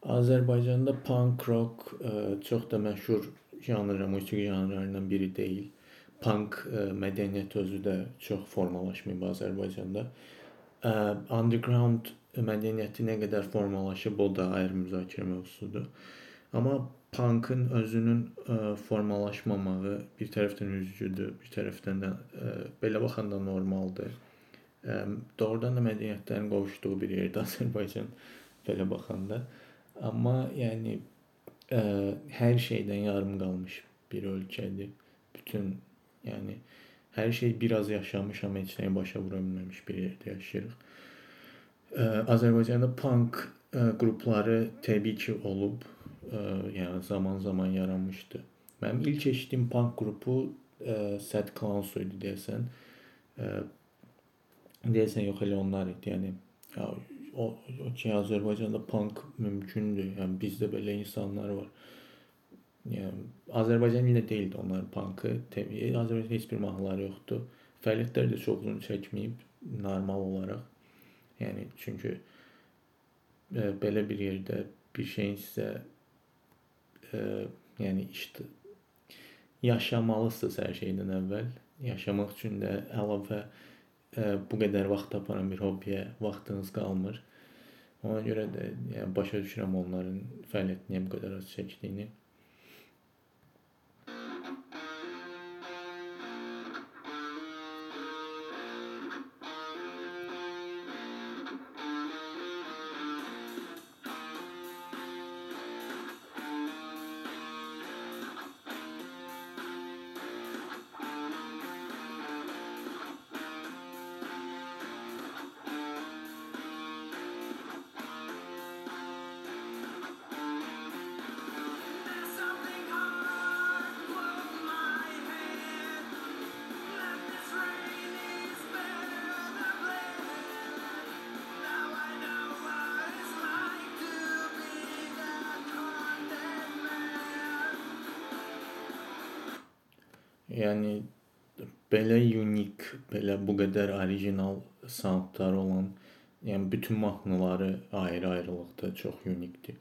Azərbaycanda punk rock ə, çox da məşhur janr, musiqi janrlarından biri deyil. Punk ə, mədəniyyət özü də çox formalaşmayıb Azərbaycanda. Ə, underground mədəniyyəti nə qədər formalaşıb, o da ayrı müzakirə mövzusudur. Amma punkın özünün ə, formalaşmamağı bir tərəfdən üzücüdür, bir tərəfdən də ə, belə baxanda normaldır. Ə, doğrudan da mədəniyyətlərin qovuşduğu bir yerdə Azərbaycan belə baxanda. Amma yəni ə, hər şeydən yarım qalmış bir ölkədir. Bütün yəni hər şey biraz yaşamış, amma heç nəyi başa vura bilməmiş bir yerdə yaşayırıq. Azərbaycanda punk qrupları təbii ki olub, yəni zaman-zaman yaranmışdı. Mənim ilk eşitdiyim punk qrupu Sad Clowns idi deyəsən. Deyəsən yox elə onlar idi. Yəni o, o ki Azərbaycanda punk mümkündür. Yəni bizdə belə insanlar var. Yəni Azərbaycan ilə deyildi onlar punkı. Təbii Azərbaycanda heç bir mahnıları yoxdur. Fəaliyyətləri də çox uzun çəkməyib normal olaraq. Yəni çünki e, belə bir yerdə bir şeyin sizə e, yəni işte yaşamalısınız hər şeydən əvvəl. Yaşamaq üçün də əlavə e, bu qədər vaxt taparan bir hobbiyə vaxtınız qalmır. Ona görə də yəni başa düşürəm onların fəaliyyətini bu qədər az çəkdiyini. Yəni belə unik, belə bu qədər orijinal soundları olan, yəni bütün mahnıları ayrı-ayrılıqda çox unikdir.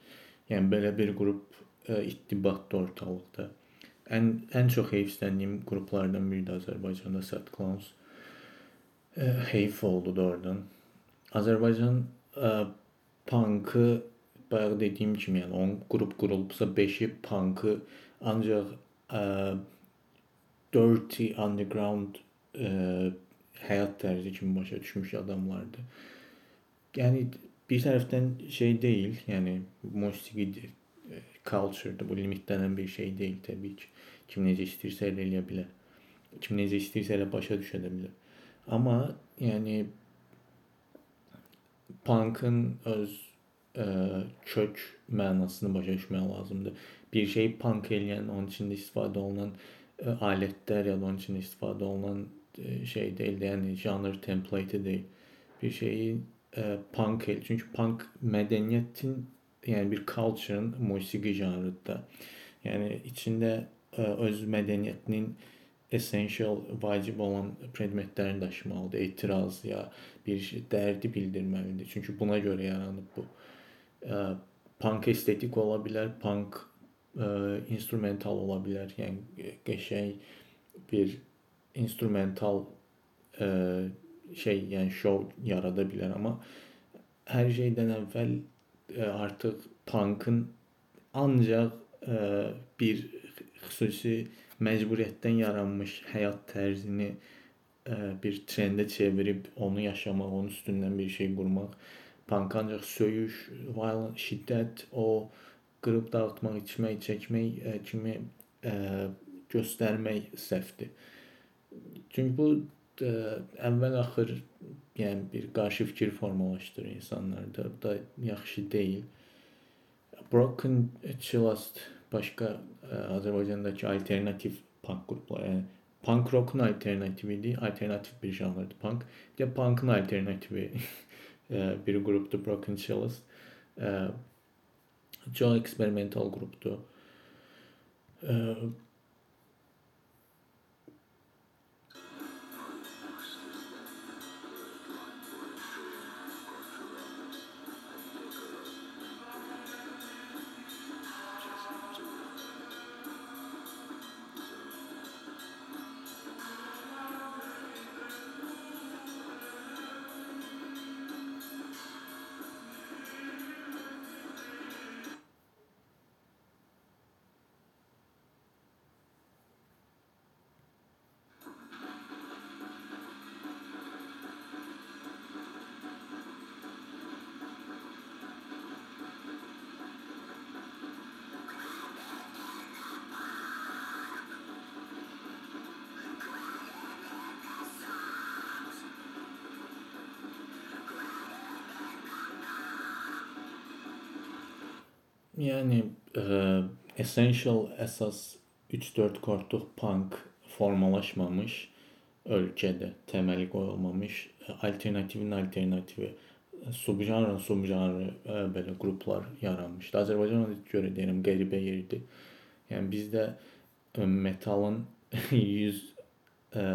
Yəni belə bir qrup e, ittibatda ortalıqda. Ən ən çox heyfsləndiyim qruplardan biri də Azərbaycanda Sad Clowns. E, heyf oldu doğrudan. Azərbaycan ə, e, punkı bayaq dediyim kimi, yəni 10 qrup qurulubsa 5-i punkı ancaq ə, dirty underground e, həyat tərzi kimi başa düşmüş adamlardır. Yəni bir tərəfdən şey deyil, yəni musiqidir, e, culture-dır. Bu limitlənən bir şey deyil təbii ki. Kim necə istəyirsə elə eləyə bilər. Kim necə istəyirsə elə başa düşə bilər. Amma yəni punkın öz ə, e, kök mənasını başa düşmək lazımdır. Bir şey punk eləyən, onun içində istifadə olunan e, alətlər ya da onun üçün istifadə olunan e, şey deyil, yəni janr template deyil. Bir şeyi ə, e, punk el. Çünki punk mədəniyyətin, yəni bir culture-ın musiqi janrıdır. Yəni içində ə, öz mədəniyyətinin essential, vacib olan predmetlərini daşımalıdır. Etiraz ya bir dərdi bildirməlidir. Çünki buna görə yaranıb bu. Ə, punk estetik ola bilər, punk instrumental ola bilər. Yəni qəşəng bir instrumental ə, şey, yəni şou yarada bilər, amma hər şeydən əvvəl ə, artıq punkın ancaq ə, bir xüsusi məcburiyyətdən yaranmış həyat tərzini ə, bir trendə çevirib onu yaşamaq, onun üstündən bir şey qurmaq. Punk ancaq söyüş, violent, şiddət, o qırıb dağıtmaq, içmək, çəkmək ə, kimi ə, göstərmək səhvdir. Çünki bu ə, əvvəl axır yəni bir qarşı fikir formalaşdırır insanlarda. Bu da yaxşı deyil. Broken Chillast başqa ə, Azərbaycandakı alternativ punk qrupları, yəni punk rock'un alternatividir, alternativ bir janrdır punk. Bir də punk'ın alternativi bir qrupdur Broken Chillast. Çox eksperimental qrupdur. Yəni ə, e, essential əsas 3-4 kortluq punk formalaşmamış ölkədə təməli qoyulmamış alternativin alternativi subjanrın subjanrı ə, belə qruplar yaranmışdı. Azərbaycana görə deyirəm qəribə yerdir. Yəni bizdə metalın 100 ə,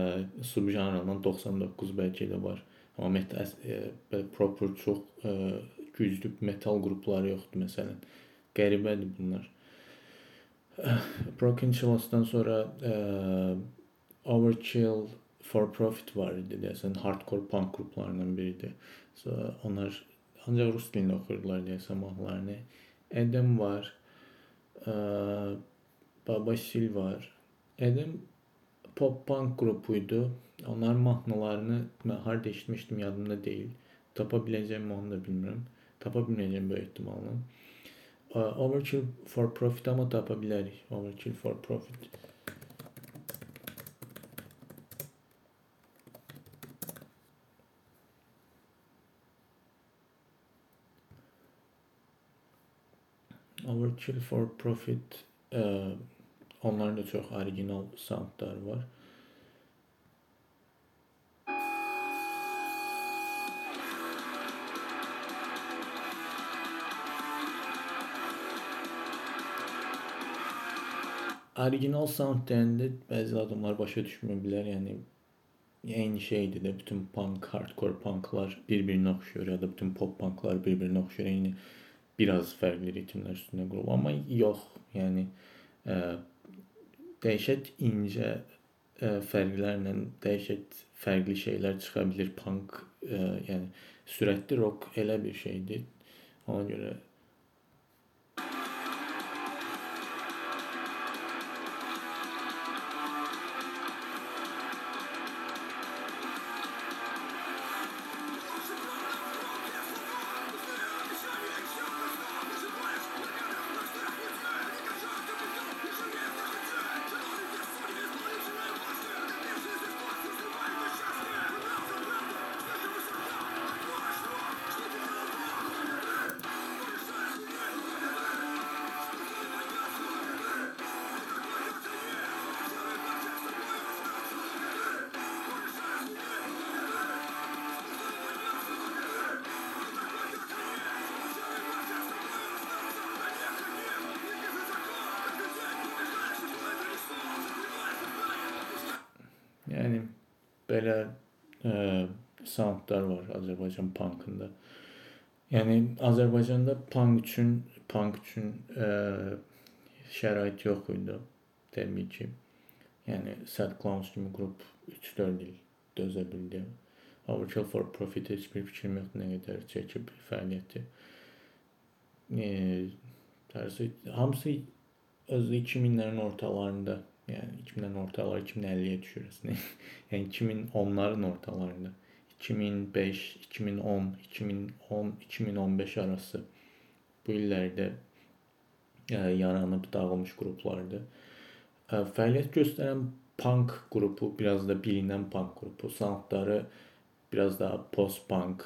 subjanrından 99 bəlkə də var. Amma metal ə, proper çox ə, güclü metal qrupları yoxdur məsələn. Qəribədir bunlar. Broken Chillos'dan sonra e, Overkill For Profit var idi deyəsən hardcore punk qruplarından biridir. So, onlar ancaq rus dilində oxuyurdular deyəsən mahnılarını. Edem var. E, Babasil var. Edem pop punk qrupuydu. Onların mahnılarını mən harda eşitmişdim yadımda deyil. Tapa biləcəyim onu da bilmirəm. Tapa bilməyəcəm böyük ehtimalla. Overkill for Profit ama tapa bilərik. Overkill for Profit. Overkill for Profit e, onların da çox orijinal soundları var. Original sound deyəndə bəzi adamlar başa düşmə bilər. Yəni eyni şeydir də bütün punk, hardcore punklar bir-birinə oxşuyur ya da bütün pop punklar bir-birinə oxşuyur. Eyni biraz fərqli ritmlər üstündə qurulub, amma yox, yəni ə, dəhşət incə ə, fərqlərlə dəhşət fərqli şeylər çıxa bilər punk, ə, yəni sürətli rock elə bir şeydir. Ona görə belə ə, soundlar var Azərbaycan punkında. Yəni Azərbaycanda punk üçün punk üçün ə, şərait yox idi təbii ki. Yəni Sad Clowns kimi qrup 3-4 il dözə bildi. Overkill for Profit heç bir fikrim yoxdur nə qədər çəkib fəaliyyəti. E, tərsi hamısı öz 2000-lərin ortalarında yani 2000'lerin ortaları 2050'ye düşürüz. yani 2010'ların ortalarında. 2005, 2010, 2010, 2015 arası bu illerde e, yaranıp dağılmış gruplardı. E, fəaliyyət göstərən punk grubu, biraz da bilinen punk grubu, sanatları biraz daha post-punk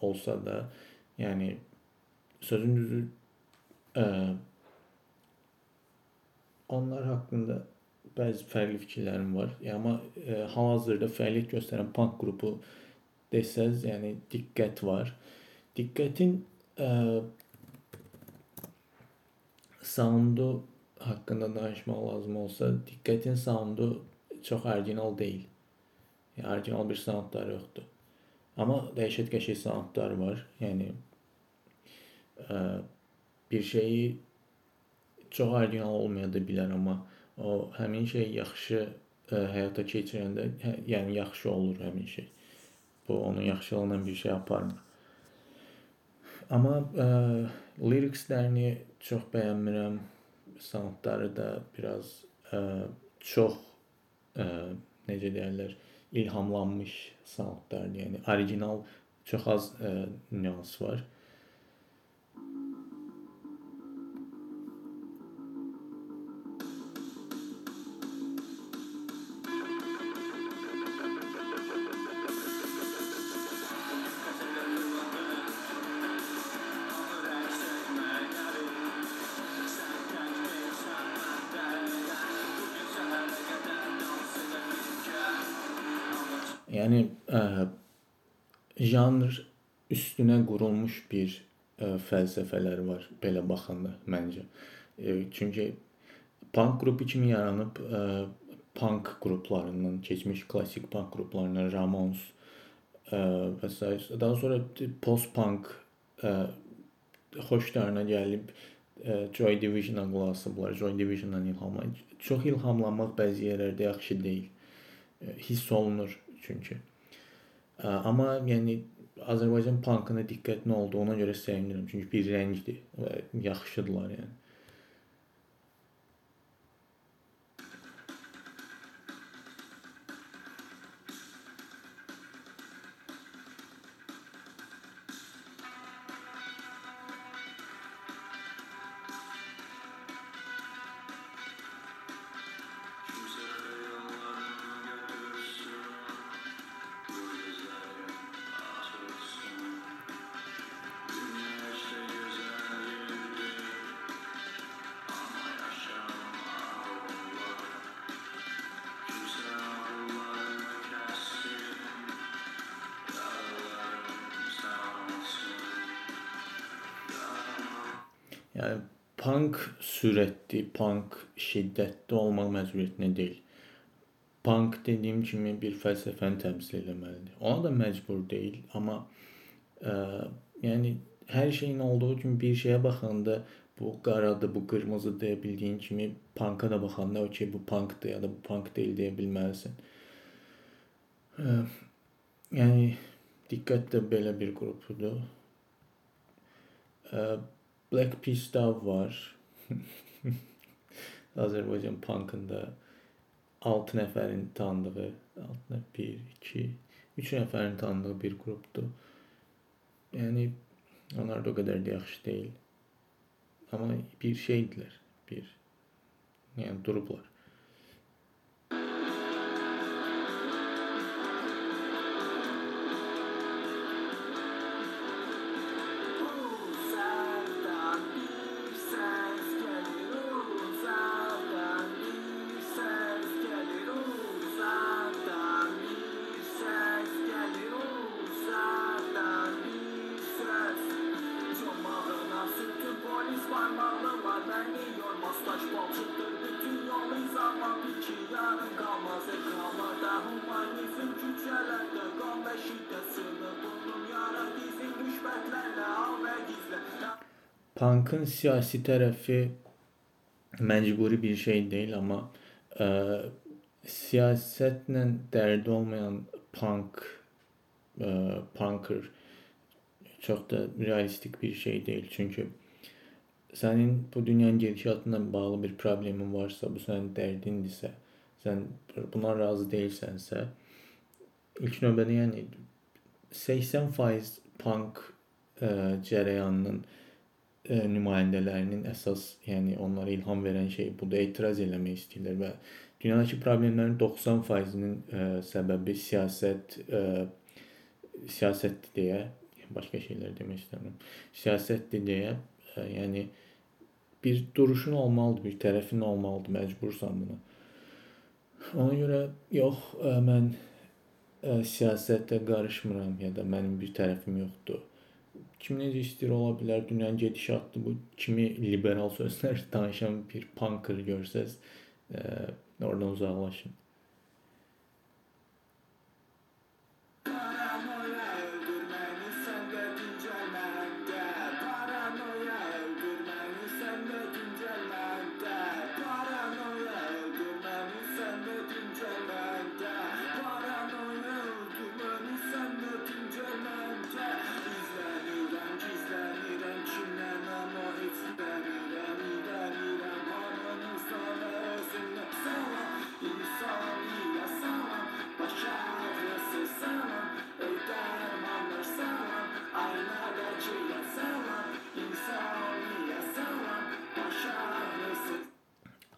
olsa da, yani sözün düzü e, onlar haqqında bəzi fərqli fikirlərim var. Yəni amma e, hal-hazırda fəaliyyət göstərən punk qrupu desəz, yəni diqqət var. Diqqətin e, soundu haqqında danışmaq lazım olsa, diqqətin soundu çox orijinal deyil. Yəni orijinal bir soundları yoxdur. Amma dəhşət qəşəng soundları var. Yəni e, bir şeyi çox orijinal olmaya da bilər, amma o həmin şey yaxşı ə, e, həyata keçirəndə, hə, yəni yaxşı olur həmin şey. Bu onun yaxşılığından bir şey aparmır. Amma ə, e, lirikslərini çox bəyənmirəm. Soundları da biraz ə, çox ə, necə deyirlər, ilhamlanmış soundlardır. Yəni orijinal çox az ə, nüans var. Yəni ə, janr üstünə qurulmuş bir ə, fəlsəfələr var belə baxanda məncə. Ə, çünki punk qrupu kimi yaranıb ə, punk qruplarından, keçmiş klassik punk qruplarından Ramones ə, və s. daha sonra post-punk ə, xoşlarına gəlib Joy Division-a qulaq asıblar. Joy Division-dan ilhamlanıb. Çox ilhamlanmaq bəzi yerlərdə yaxşı deyil. Hiss olunur çünki. Amma yəni Azərbaycan punkına diqqətli olduğuna görə sevinirəm. Çünki bir rəngdir və yaxşıdırlar yəni. Yəni punk sürətli, punk şiddətli olmaq məcburiyyətində deyil. Punk dediyim kimi bir fəlsəfəni təmsil etməlidir. Ona da məcbur deyil, amma ə, yəni hər şeyin olduğu kimi bir şeyə baxanda bu qaradır, bu qırmızı deyə bildiyin kimi panka da baxanda okey bu punkdur ya da bu punk deyil deyə bilməlisən. Ə, yəni diqqət də belə bir qrupudur. Ə, Black Peace Dove var. Azərbaycan punkında 6 nəfərin tanıdığı, 6 1 2 3 nəfərin tanıdığı bir qrupdur. Yəni onlar da o qədər də yaxşı deyil. Amma bir şeydilər, bir yəni durublar. Punk'ın siyasi tərəfi məcburi bir şey deyil, amma ə, siyasətlə dərdi olmayan punk ə, punker çox da realistik bir şey deyil. Çünki sənin bu dünyanın gedişatına bağlı bir problemin varsa, bu sənin dərdindirsə, sən buna razı deyilsənsə, ilk növbədə yəni 80% punk ə, cərəyanının ə, e, nümayəndələrinin əsas, yəni onlara ilham verən şey budur, etiraz eləmək istəyirlər və dünyadakı problemlərin 90%-nin ə, e, səbəbi siyasət ə, e, siyasətdir deyə, başqa şeylər demək istəmirəm. Siyasətdir deyə, ə, yəni bir duruşun olmalıdır, bir tərəfin olmalıdır, məcbursan buna. Ona görə yox, ə, mən ə, siyasətə qarışmıram ya da mənim bir tərəfim yoxdur kim necə istəyir ola bilər, dünyanın gedişatı bu kimi liberal sözlər danışan bir punker görsəz, ə, oradan uzaqlaşın.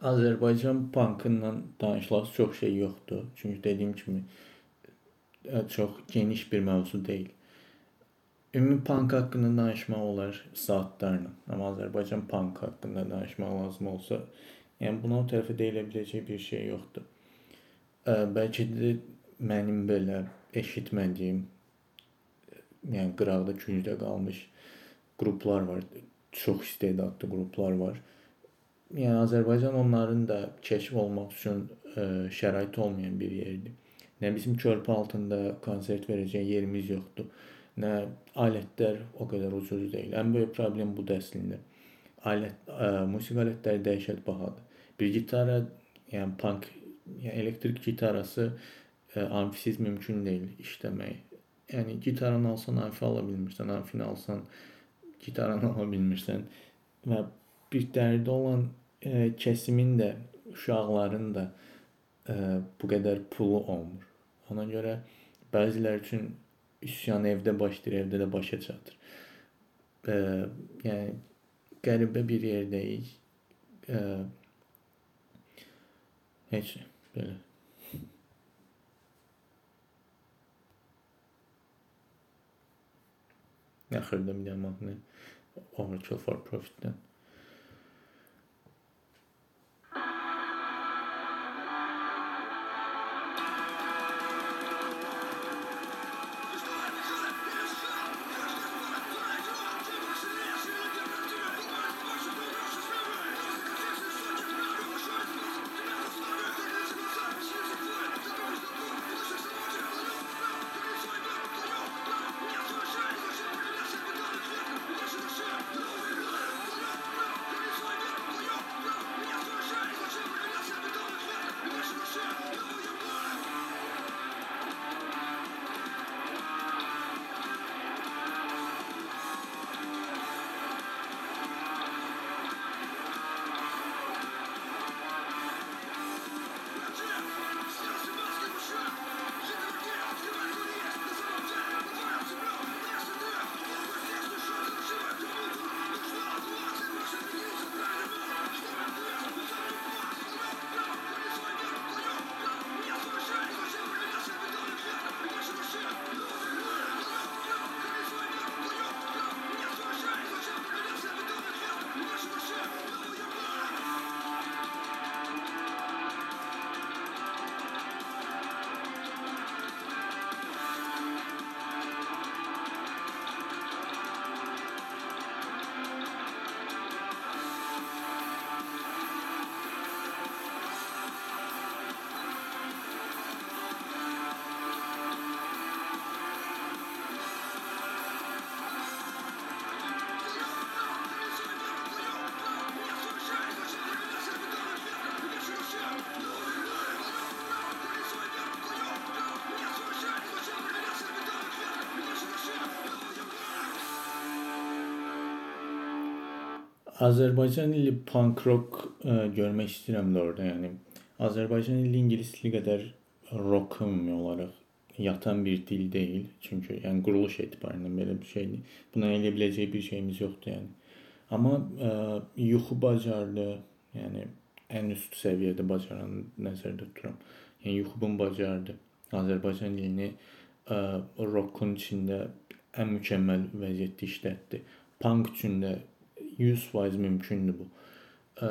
Azərbaycan punkından danışılası çox şey yoxdur. Çünki dediyim kimi çox geniş bir mövzu deyil. Ümumi punk haqqında danışmaq olar saatlarla. Amma Azərbaycan punk haqqında danışmaq lazım olsa, yəni buna o tərəfə deyilə biləcək bir şey yoxdur. Bəlkə də mənim belə eşitmədiyim, yəni qıraqda küncdə qalmış qruplar var. Çox istedadlı qruplar var. Yəni Azərbaycan onların da kəşf olmaq üçün ə, şərait olmayan bir yerdir. Nə bizim körpü altında konsert verəcək yerimiz yoxdur. Nə alətlər o qədər ucuz deyil. Ən böyük problem budur əslində. Alət ə, musiqi alətləri dəhşət bahadır. Bir gitara, yəni punk, yəni elektrik gitarası ə, amfisiz mümkün deyil işləmək. Yəni gitaranı alsan amfi ala bilmirsən, amfini alsan gitaranı ala bilmirsən və bir dərdi olan kəsimin də uşaqların da ə, bu qədər pulu olmur. Ona görə bəziləri üçün üsyan evdə başlayır, evdə də başa çatır. E, yəni qəribə bir yerdəyik. E, heç belə. Axırda bir dənə mahnı Overkill for Profit-dən. Azərbaycan ili punk rock ə, e, görmək istəyirəm də orada, yəni Azərbaycan ili ingilis dili qədər rock ümumi olaraq yatan bir dil deyil. Çünki yəni quruluş etibarından belə bir şeydir. Buna eləyə biləcək bir şeyimiz yoxdur yəni. Amma ə, e, yuxu bacardı, yəni ən üst səviyyədə bacaranı nəzərdə tuturam. Yəni yuxubun bacardı. Azərbaycan dilini ə, e, rockun içində ən mükəmməl vəziyyətdə işlətdi. Punk üçün də 100% mümkündür bu. Ə,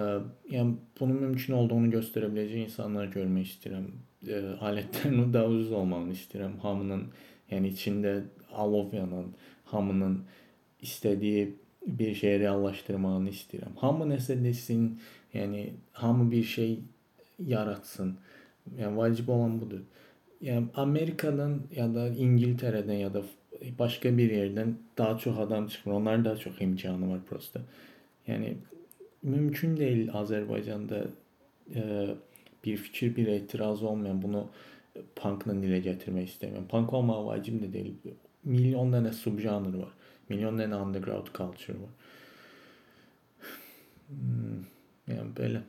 yəni bunun mümkün olduğunu göstərə biləcək insanlar görmək istəyirəm. Ə, alətlərin daha ucuz olmağını istəyirəm. Hamının, yəni içində alov yanan, hamının istədiyi bir şey reallaşdırmağını istəyirəm. Hamı nəsə desin, yəni hamı bir şey yaratsın. Yəni vacib olan budur. Yəni Amerikadan ya da İngiltərədən ya da başqa bir yerdən daha çox adam çıxmır. Onların daha çox imkanı var prosta. Yəni mümkün deyil Azərbaycanda e, bir fikir, bir etiraz olmayan bunu punkla dilə gətirmək istəmirəm. Punk olmaq vacib də deyil. Milyon dənə subjanr var. Milyon dənə underground culture var. Hmm, yəni